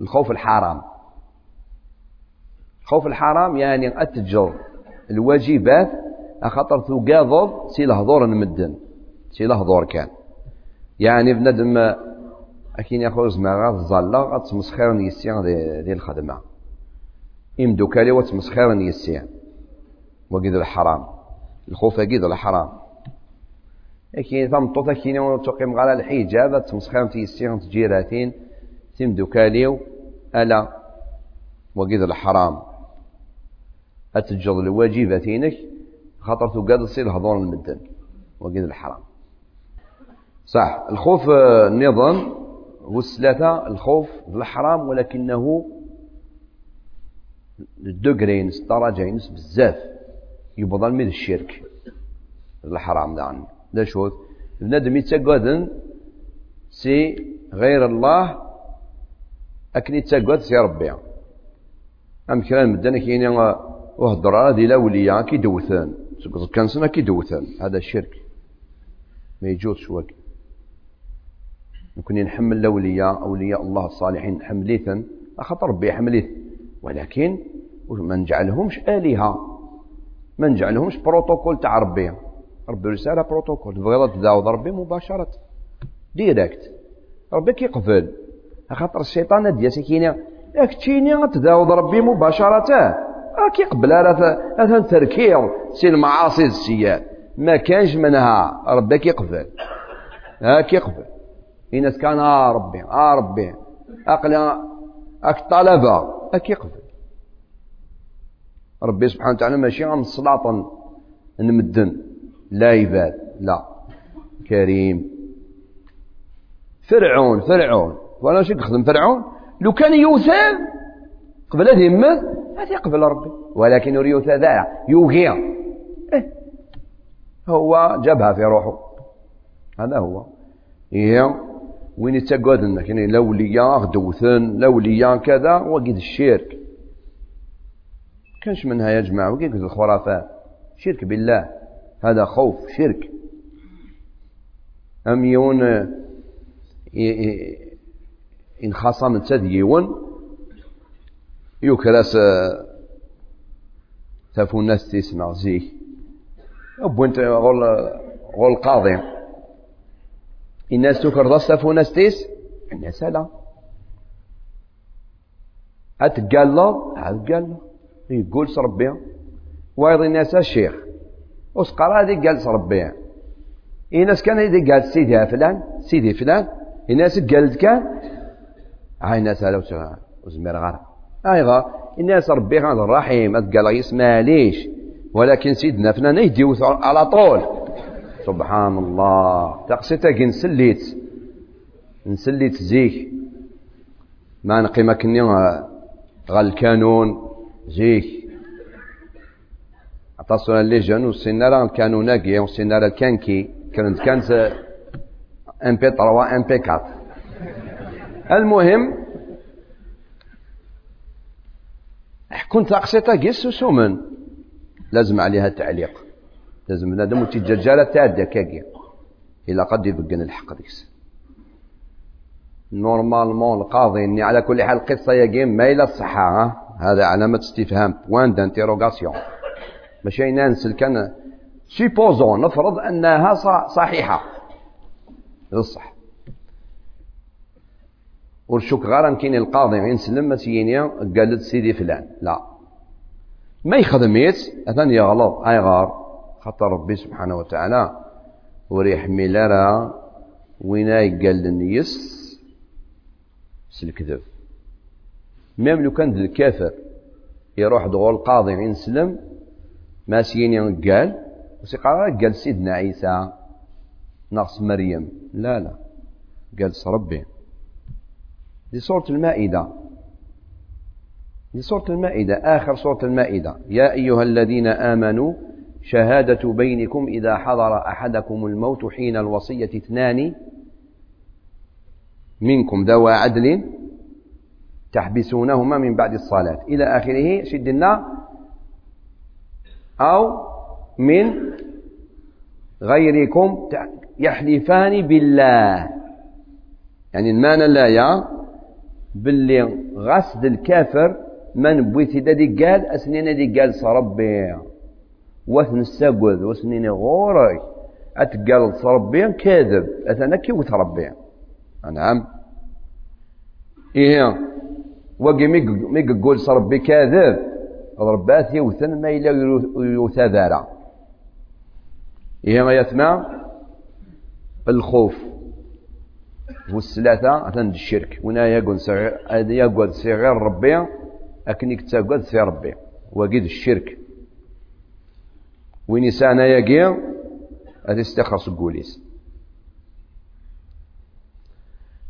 الخوف الحرام. خوف الحرام يعني أتجر الواجبات أخطر تقاضض سي الهضور نمدن. سي الهضور كان. يعني بندم أكين يأخذ زمارة الظلة غتمسخر نيسيان دي, دي الخدمة. إمدوكالي وتمسخر نيسيان. وقيد الحرام. الخوف قيد الحرام. لكن فمطوطة كيني تقيم على الحجاب تمسخر تيسيان تجيراتين تمدوكاليو ألا وقيد الحرام. أتجر الواجباتينك خاطر تقاد تصير هضور المدن وقيد الحرام. صح الخوف النظام هو الثلاثة الخوف الحرام ولكنه الدقرين درجين بزاف يبضل من الشرك الحرام لا شوف بنادم يتقادن سي غير الله أكن يتقاد سي ربي. أم كلام مدنا كاين وهضر هذه الأولياء كي دوثان. كان سنة كي دوثان. هذا الشرك. ما يجوزش وكي نكون نحمل الأولياء أولياء الله الصالحين حمليثا. خاطر ربي حمليث. ولكن ما نجعلهمش آلهة. ما نجعلهمش بروتوكول تاع ربي. ربي رسالة بروتوكول. تبغي تداوض ربي مباشرة. ديريكت. ربي كيقبل خاطر الشيطان ديال سكينة. ياك تشيني تداوض ربي مباشرة. راه كيقبل. هذا تركير. سي المعاصي السيئات ما كانش منها. ربي كيقبل ها كيقبل الناس كان آه ربي آه ربي. أقل أك طلبة. أك يقبل ربي سبحانه وتعالى ماشي الصلاة نمدن. لا عباد لا. كريم. فرعون فرعون. وأنا شو يخدم فرعون؟ لو كان يوثان قبل هذه يمت هذا يقبل ربي. ولكن يوثى ذا يوغي إيه. هو جابها في روحه. هذا هو. إيه. وين يتقعد انك يعني لوليا دوثن لوليا كذا وقيد الشرك. كانش منها يا جماعة وقيد الخرافات. شرك بالله. هذا خوف شرك. أم يون إن خاصة تديون يكرس تفو الناس تسمع زيه. أبو أنت غول غول قاضي. الناس تكر ضصف وناس تيس؟ الناس لا. أتقال أتقال يقول ربي وايض الناس الشيخ. وسقرا هذه قال ربي الناس كان يدي قال سيدي فلان سيدي فلان. الناس قالت كان؟ هاي الناس لو وزمير غار هاي غار. الناس ربي غان الرحيم قال يسمع ليش ولكن سيدنا فلان يدي على طول. سبحان الله. تقصيتك نسليت نسليت زيك ما نقيم كني غال الكانون زيك. عطاسونا اللي جانو السنارة الكانوناكي والسنارة الكانكي. كانت كانت إم بي 3 إم بي 4 المهم كنت اقصيتها قيس سومن لازم عليها تعليق. لازم بنادم وتججالة تعدى كاكي. إلا قد يبقن الحق ديكس نورمالمون القاضي إني على كل حال القصة يا جيم ما إلى الصحة هذا علامة استفهام. بوان دانتيروغاسيون؟ ماشي نانس كان سيبوزون نفرض أنها صحيحة. الصح. ورشوك غير كاين القاضي غير نسلم مسيينيا قالت سيدي فلان. لا. ما يخدميت اثني يغلط. أي غار. خاطر ربي سبحانه وتعالى. وريح ميلارا. وينا قال النيس سلكذب. ميم لو كان الكافر. يروح دغول القاضي ينسلم ما سيني قال وسيقرا قال سيدنا عيسى نقص مريم. لا لا. قال ربي. دي سورة المائدة. دي سورة المائدة آخر سورة المائدة. يا أيها الذين آمنوا شهادة بينكم إذا حضر أحدكم الموت حين الوصية اثنان منكم ذوى عدل تحبسونهما من بعد الصلاة. إلى آخره شدنا أو من غيركم يحلفان بالله. يعني المعنى لا يا باللي غسد الكافر من بويتي دي قال أسنين دي قال صربي. وثن السقوذ وسنين غوري. أتقال صربي كاذب. أثنى كي وتربي نعم. إيه. وقي ميق قول صربي كاذب. ربات يوثن ما إلا يوثاذارا إيه ما يتمع الخوف. والثلاثة أثن الشرك. ونا يقول يقول صغير ربي أكن يكتاقد في ربي. وقيد الشرك. وين يسانا يقيا هذا استخلص القوليس.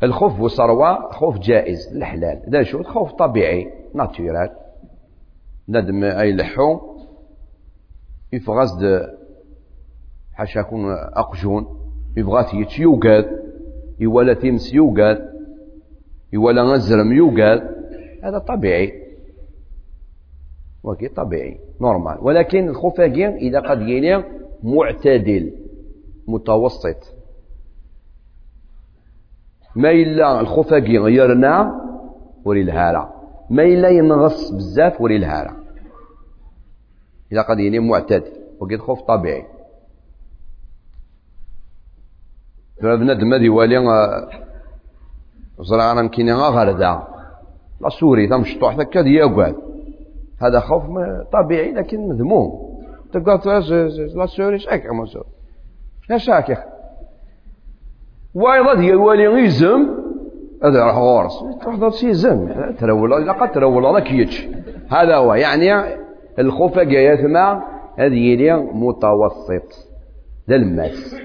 الخوف والصروة خوف جائز الحلال. ده شو؟ خوف طبيعي ناتورال ندم أي لحو. يفغز حاشا يكون أقجون. يبغى يتش يوقاد. يولا تيمس يوقاد. يولا غزرم يوقاد. هذا طبيعي. وكي طبيعي. نورمال ولكن الخفاقين إذا قد يني معتدل. متوسط. ما إلا الخفاقين يرنا وري الهالة ما إلا ينغص بزاف وري الهالة إذا قد يني معتدل وكي خوف طبيعي. بنادم هذه والي زرعنا كيني غاردا لا سوري تمشطوح هكا يقعد هذا خوف طبيعي لكن مذموم. تقول لا سوري شاك ما سوري يا شاكي وأيضا هي الوالي يزم هذا راح غورس. تروح ضد شي زم. ترول لا قد ترول هذا كيتش. هذا هو. يعني الخوف جايات مع هذه هي متوسط. ذا الماس.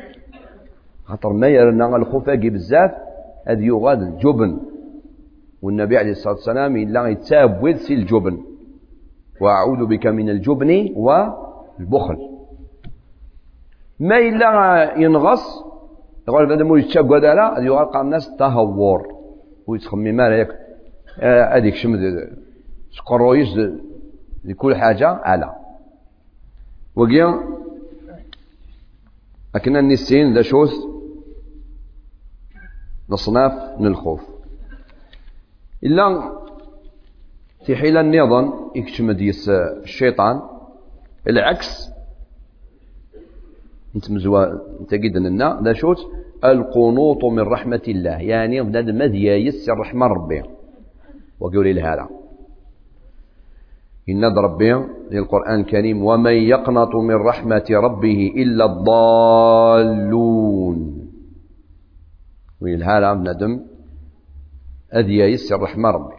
خاطر ما يرنا الخوف بزاف هذا يغاد الجبن. والنبي عليه الصلاة والسلام إلا يتساب سي الجبن. وأعوذ بك من الجبن والبخل. ما إلا ينغص يقول بدا مو يتشاب لا. يوقع الناس تهور. ويتخمي مالا ياك. هذيك شمد سقرويس لكل حاجة على. وقيا لكن النسين ذا شوث نصناف من الخوف. إلا في حين النظام يكتم ديس الشيطان؟ العكس انت مزوا انت جدا لنا. ذا شوت. القنوط من رحمة الله. يعني بنادم مذيا يسر رحمة ربي. وقول لي هذا إن ربي للقرآن الكريم ومن يقنط من رحمة ربه إلا الضالون. ويل هذا بنادم أذيا يسر رحمة ربي.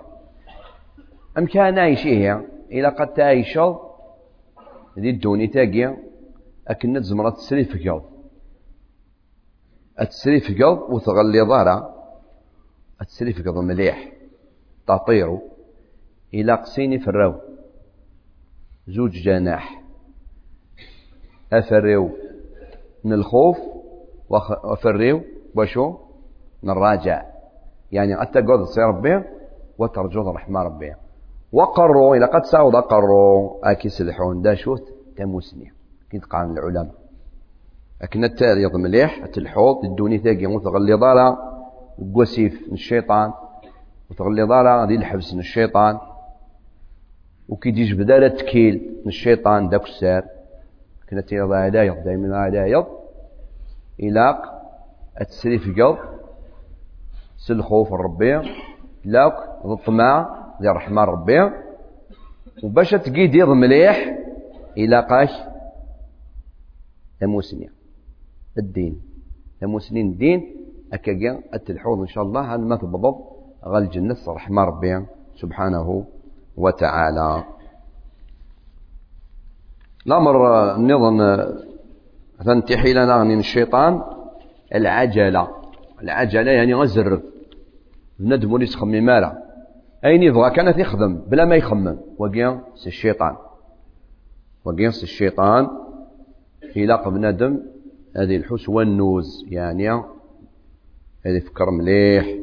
أم كان عايشيه إلا قد تعيشض ذي الدوني تاقيا تزمرة تسري في قلب. أتسري في قلب وتغلي ضارة أتسري في قلب مليح. تطيرو إلى قسيني في الرو. زوج جناح. أفريو. من الخوف وأفريو وشو؟ من الراجع. يعني أتقعد تصير ربي وترجو رحمة ربي. وقروا. إلى قد سعود قروا. أكي سلحون دا شوت تموسني. كنت قان العلماء لكن التاريخ مليح الحوض الدوني ثاقي وتغلي ضالا قوسيف من الشيطان وتغلي ضالا ذي الحبس من الشيطان وكي ديج بدالة تكيل من الشيطان داك السار. كنا تيضا عدايض دايما عدايض إلاق التسري في قلب سل خوف الربيع لاك الطمع ذي رحمة ربي. وباش تقيد يض مليح إلى ثموسني الدين. ثموسنين الدين أكاقيا التلحوظ إن شاء الله. هذا ما تبضض غال الجنة رحمة ربي سبحانه وتعالى. الأمر النظام تنتحي لنا من الشيطان العجلة. العجلة يعني غزر. بندم وليس خمي مالا. أين يبغى؟ كانت يخدم بلا ما يخمم. وقيا الشيطان. وقيا الشيطان يلاق بنادم هذه الحس والنوز يعني هذه فكر مليح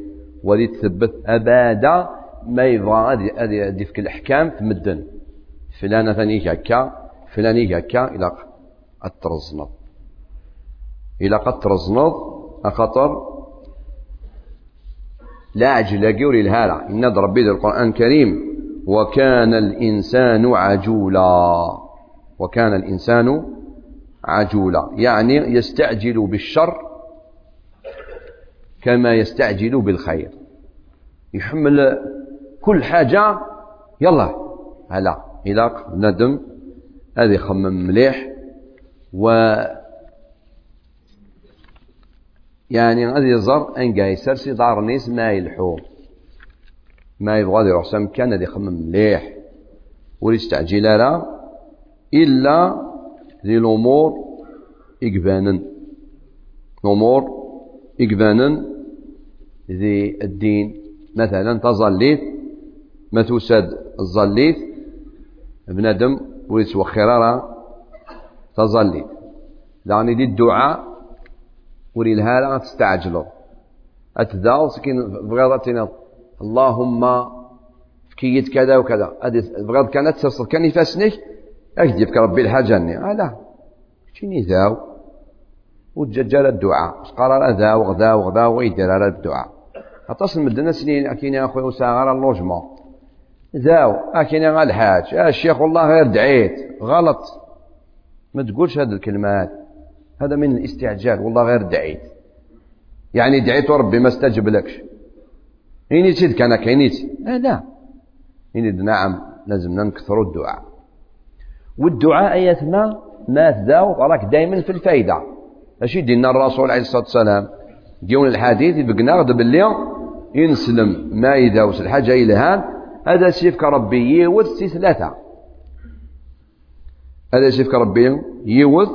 وهذه تثبت أبدا ما يبغى هذه هذه في الأحكام تمدن. فلانة ثاني هكا فلاني هكا إلى الترزنط قد ترزنض أخطر. لا عجل قوري الهالة إن ربي القرآن الكريم. وكان الإنسان عجولا. وكان الإنسان عجولا يعني يستعجل بالشر كما يستعجل بالخير. يحمل كل حاجة يلا هلا إلى ندم هذه خمم مليح و يعني غادي يزر ان جاي سرسي دار نيس ما يلحو ما يبغى يروح سام كان غادي يخمم مليح ويستعجل لا إلا ذي الأمور اقبانا الأمور اقبانا ذي الدين مثلا تظليت ما توسد الظليت بنادم ويتوخر راه تظليت يعني دي الدعاء وري الهالة تستعجلوا أتذاو سكين بغيضة اللهم فكيت كذا وكذا هذه بغيض كانت تصل كان يفاسنك أكدي ربي الحاجة أني آه لا. شيني ذاو؟ وتججل الدعاء. قرر ذا وغذا وغذا ويدير على الدعاء. أتصل مدنا سنين أكين يا أخوي وساغر اللوجمون ذاو أكين يا الحاج الشيخ والله غير دعيت. غلط. ما تقولش هذه الكلمات. هذا من الاستعجال والله غير دعيت. يعني دعيت وربي ما استجب لكش. إني تيد كان كينيت. لا لا. إني نعم لازم نكثروا الدعاء. والدعاء ايتنا ما تداو راك دائما في الفايدة. اش دينا الرسول عليه الصلاة والسلام. ديون الحديث يبقنا غد باللي ينسلم ما يداوس الحاجة إلى هان. هذا سيفك ربي يوث سي ثلاثة. هذا سيفك ربي يوث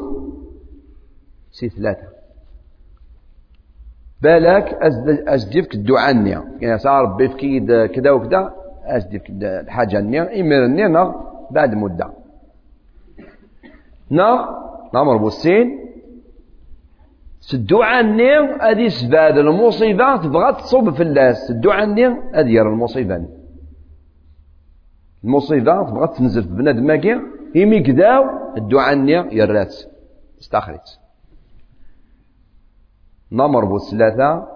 سي ثلاثة. بالك أجدفك الدعاء النية. يعني صار ربي في كذا وكذا أجدفك الحاجة النية. إمير النية بعد مدة. نا نمر بوسين. الدعاء هذه سباد المصيبة تبغى تصوب في الناس الدعاء هذه المصيبة. المصيبة تبغى تنزل في بنادم ماكي يمي كداو الدعاء يرات استخرج نمر بو ثلاثة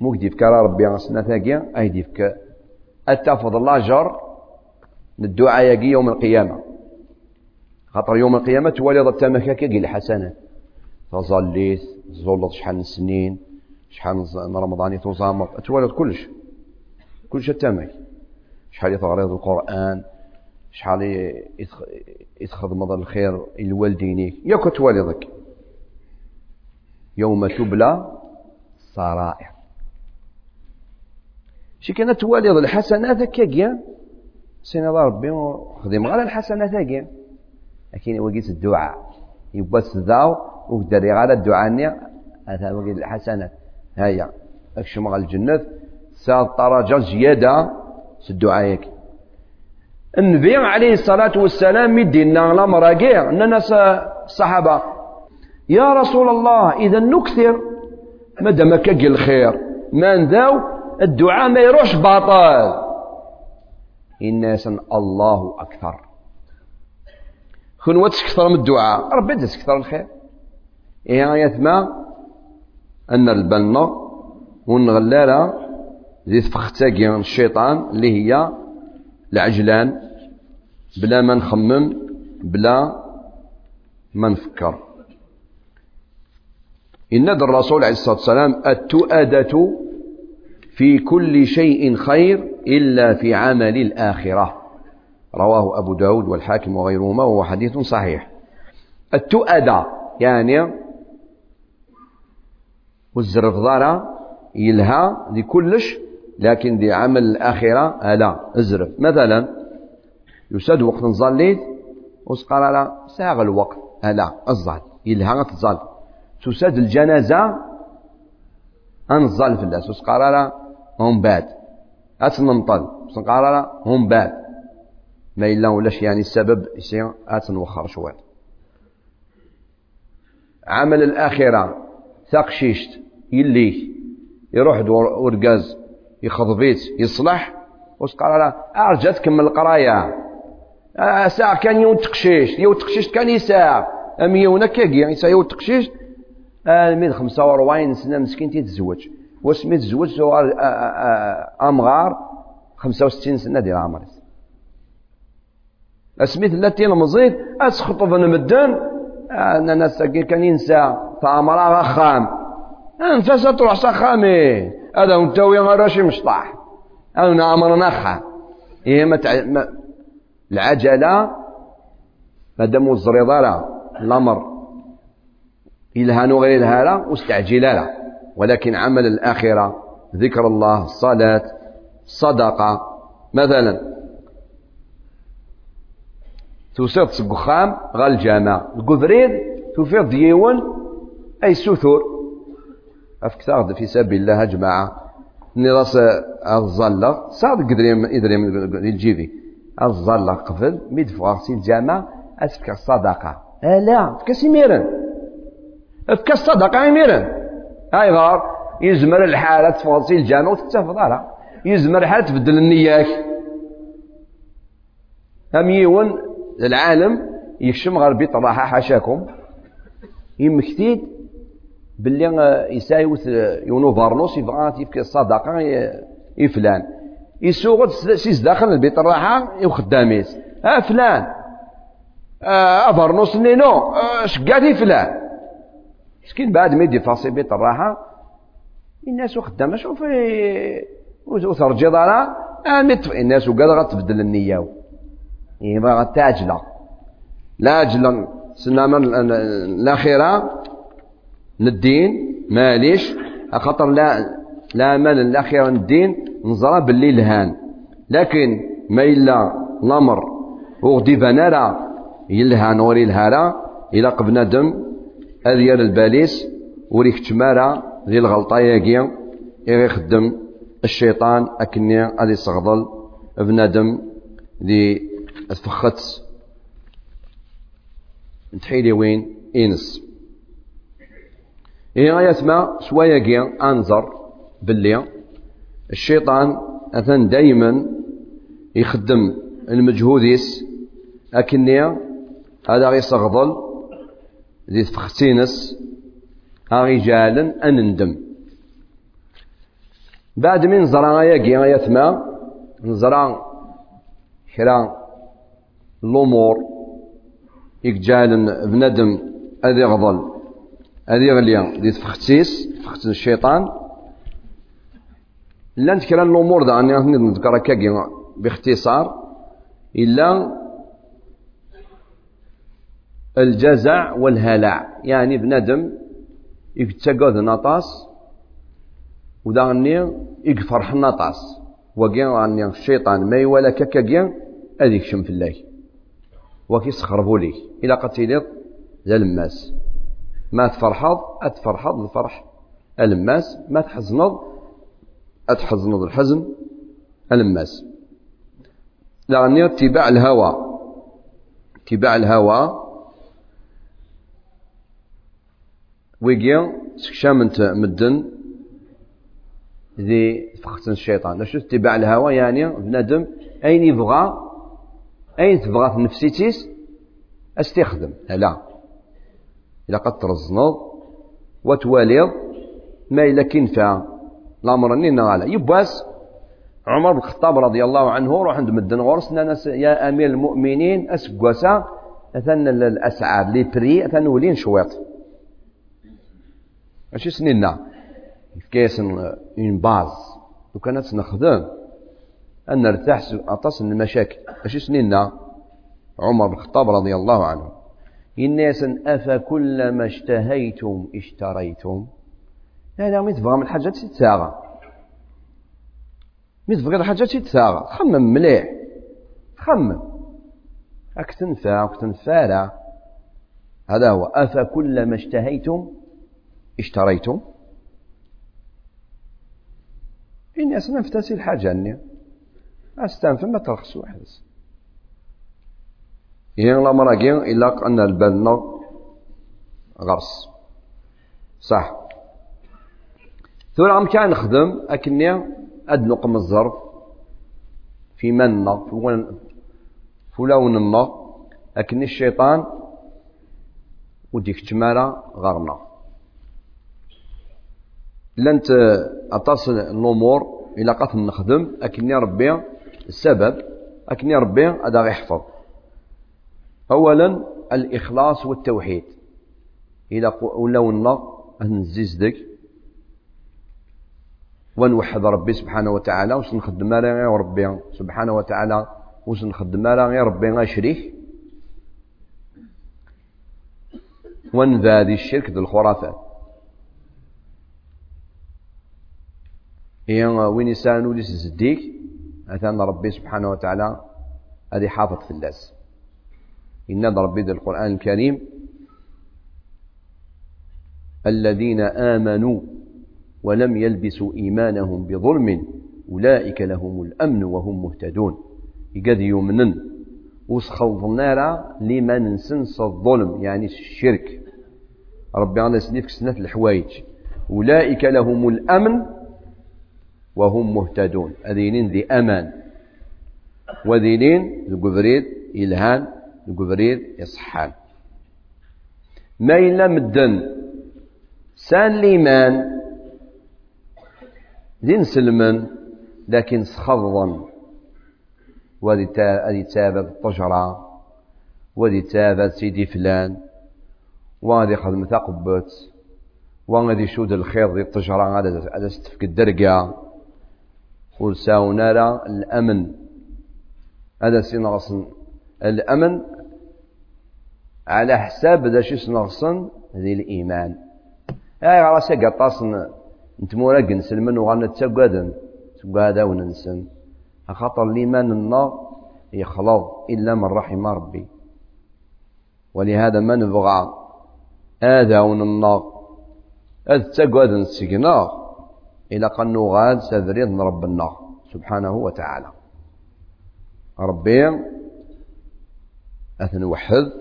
موك ديفك ربي غسنا ثاقيا أي ديفك أتفض الله جر. الدعاء يقي يوم القيامة. خاطر يوم القيامة تولي ضد تمكاكي قيل الحسنات تظليت زولت شحال من سنين شحال من رمضان تزامط تولد كلش. كلش التمك شحال يتغرض القرآن شحال يتخدم الخير الوالدينيك ياك توالدك يوم تبلى السرائر شي كانت توالد الحسنات هكاكيا سينا ربي خدم غير الحسنات هكاكيا لكن وقيت الدعاء. يبقى ذاو وقدر على الدعاء هذا وقيت الحسنات هيا اكشم على الجنة. ساد درجة زيادة. الدعاء النبي عليه الصلاة والسلام يدينا الأمر كاع أننا الصحابة يا رسول الله إذا نكثر مادام كاقي الخير ما نذاو الدعاء ما يروحش باطل. الناس الله أكثر. كون وتكثر من الدعاء. ربي تكثر الخير. إيه آية ما أن البنة والنغلالة ذي تفختاقي الشيطان اللي هي العجلان. بلا ما نخمم بلا ما نفكر. إن الرسول عليه الصلاة والسلام التؤدة في كل شيء خير إلا في عمل الآخرة. رواه أبو داود والحاكم وغيرهما وهو حديث صحيح. التؤدة يعني والزرفضارة يلها لكلش لكن دي عمل الآخرة لا ازرف مثلا يساد وقت نصليت وسقال لا ساغ الوقت لا الظل. يلها تظل. تساد الجنازة أنظل في الناس. وسقال لا هم باد. أتنمطل وسقال لا هم باد. ما إلا ولاش يعني السبب يصير أتنوخر شوية عمل الآخرة ثقشيشت يليه يروح ورقاز يخضبيت يصلح وسقال لا أرجع تكمل القراية آه، ساعة كان يوم تقشيش يوم تقشيش كان يساع. أم يوم كاكي يساع يوم تقشيش الميد خمسة وربعين سنة مسكين تيتزوج. وسميت تزوج سوار أمغار خمسة وستين سنة ديال عمر أسميت التي المزيد اسخطف نمدن أنا ناس كان ينسى فامرا خام. انفاس تروح سخامي هذا انت ويا راشي مشطح انا امرنا خام إيه ما تع... ما العجلة مادام الزريضة الأمر. إلهان وغير الهالة واستعجل له ولكن عمل الآخرة ذكر الله الصلاة الصدقة مثلا توصيد سقخام غا الجامع القذريد توفيض ديون أي سثور أفكتاغ في سبيل الله جماعة. ني راس الظلة صاد قدريم إدريم الجيبي الظلة قبل ميد فوارسي الجامع أسفك الصدقة آه لا فكاس يميرن فكاس الصدقة يميرن. هاي غار. يزمر الحالة تفوض الجامع وتتفض يزمر الحالة تبدل النياك. هم يون العالم يكشم غير بيت راحة حاشاكم يمكتيد باللي يسايوث يونو فارنوس يبغى تيفك الصدقة يفلان يسوق سيس داخل البيت الراحة يخداميس ها فلان آه فارنوس نينو آه شقاتي فلان مسكين بعد ما يدي فاصي بيت الراحة الناس خدامة شوف وترجي دارا الناس وقال غتبدل النية يبغى غتاجلة لا أجل سنة الأخيرة للدين ماليش. خاطر لا لا مال الأخيرة الدين نزرى باللي لهان. لكن ما إلا الأمر وغدي بنارا يلهان وري الهارا إلا قبنا دم أذيال الباليس وريك تمارا ذي الغلطة ياكي. يخدم الشيطان أكني غادي يصغضل بنادم ذي تفخت نتحيلي وين؟ إنس. إية يسمع شوية جي أنظر باللي الشيطان أثن دايما يخدم المجهوديس أكني هذا غيصغضل ذي تفختينس رجالا أنندم بعد من زرع ياكي يثمى نزرع كرا الأمور يكجال بندم أذي غضل. هذه غليا دي تفختيس تفخت الشيطان. لا نتكرا الأمور دا اني نذكر كاكي باختصار. إلا الجزع والهلع. يعني بندم يتقاذ نطاس. وداني يفرح نطاس وكي أني الشيطان ما يولا كاكا هذيك شم في الله وكي سخربوا لي إلى قتيلت ذا الماس ما تفرحض أتفرحض الفرح. ألماس ما تحزنض أتحزنض الحزن. ألماس. لأني اتباع الهوى. اتباع الهوى. ويجي سكشامنت مدن. ذي فختن الشيطان. شو اتباع الهوى؟ يعني بنادم. أين يبغى؟ أين تبغى في نفسيتيس؟ استخدم لا إلا قد ترزنض وتواليض ما إلا كنفع الأمر أني على يباس عمر بن الخطاب رضي الله عنه روح عند مدن غرس يا أمير المؤمنين أسقوسا أثن الأسعار لي بري أثن ولين شويط. ماشي سنينا كيس اون باز لو كانت نخدم. أن نرتاح أطاس المشاكل. ماشي سنينا عمر بن الخطاب رضي الله عنه. الناس أفكلما اشتهيتم اشتريتم؟ هذا مي تبغى من الحاجات تتساغى مي تبغي الحاجات تتساغى خمم مليح. خمم راك تنفع وتنفارع هذا هو. أفكلما اشتهيتم اشتريتم؟ الناس نفتسي الحاجة أني أستنفع ما ترخص واحد. ين لا مراكين إلا أن البلنا غرس صح ثورة عم كان نخدم أكني أد نقم الظرف في منا فلون النا أكني الشيطان وديك تمارا غرنا لانت اطاس الأمور إلى قات نخدم اكني ربي السبب اكني ربي هذا يحفظ اولا الإخلاص والتوحيد. إلى ولا ونا نزيز دك ونوحد ربي سبحانه وتعالى واش نخدم غير ربي سبحانه وتعالى واش نخدم غير ربي شريك ونذادي الشرك ذو الخرافات. هي وين يسانو ليس زديك؟ أثان ربي سبحانه وتعالى هذه حافظ في اللاس إن ربي ذا القرآن الكريم الذين آمنوا ولم يلبسوا إيمانهم بظلم أولئك لهم الأمن وهم مهتدون. يقد يمنن وسخلط النار لمن سنس الظلم يعني الشرك. ربي الله يسنيفك سنة الحوايج. أولئك لهم الأمن وهم مهتدون. أذينين ذي أمان. وذينين القبريد إلهان. القبريد يصحان. ما إلا مدن. سان ليمان ذين سلمن لكن سخضا وذي تابت الطجرة. وذي تابت سيدي فلان. وغادي خدم ثقبت وغادي شود الخير ذي الطجرة. هذا ستفك الدرقة. ولساونا الأمن. هذا سينغصن الأمن على حساب ذا شي سنغصن ذي الإيمان. هاي راسي قطاسن نتمورق نسلمن وغانا تسقادن تقادا وننسن. خاطر الإيمان النار يخلط إلا من رحم ربي. ولهذا ما نبغى؟ هذا النار هذا تسقادن سيقنار إلى قد نغاد سذريض ربنا سبحانه وتعالى. ربي أثن وحد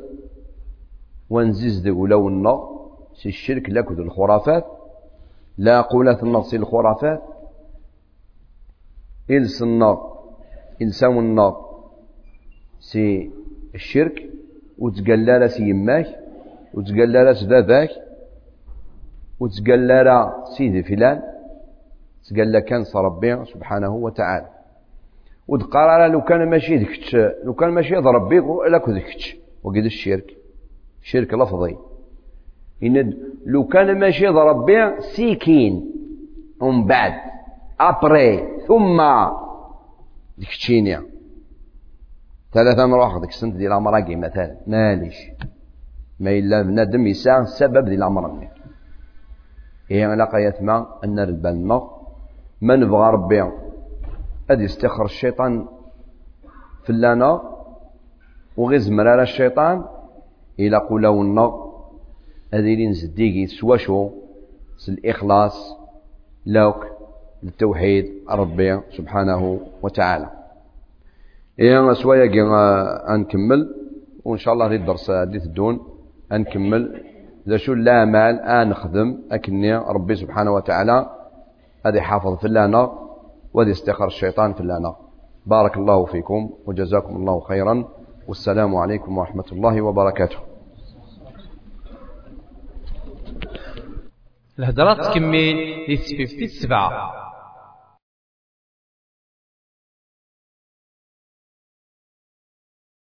ونزيز ذي ولونا سي الشرك لكد الخرافات لا قولة النص الخرافات. إلس النار سي الشرك وتقلل سي يماك وتقلل سي وتقلل سيدي فلان لك كان ربي سبحانه وتعالى. ودقار لو كان ماشي ذكتش لو كان ماشي ربي لك ذكتش. وقيد الشرك. شرك لفظي إن لو كان ماشي ربي سيكين. ومن بعد. أبري. ثم. ذكتشينيا ثلاثة نروح ديك السنت ديال الأمراقي مثلا ماليش. ما إلا بنادم يساع السبب ديال الأمر هي علاقة يتما أن البلنا ما نبغى ربي. أد يستخر الشيطان في اللانا وغير زمرار الشيطان إلى قولونا أذيلين زديقي سواشو الإخلاص لوك للتوحيد ربي سبحانه وتعالى. إيه سوايا أنكمل وإن شاء الله غير الدرس هذه تدون أنكمل ذا شو لا مال أن نخدم أكني ربي سبحانه وتعالى هذا حافظ في اللعنة وهذا استخر الشيطان في اللعنة. بارك الله فيكم وجزاكم الله خيرا. والسلام عليكم ورحمة الله وبركاته. الهدرات تكمل في السبعة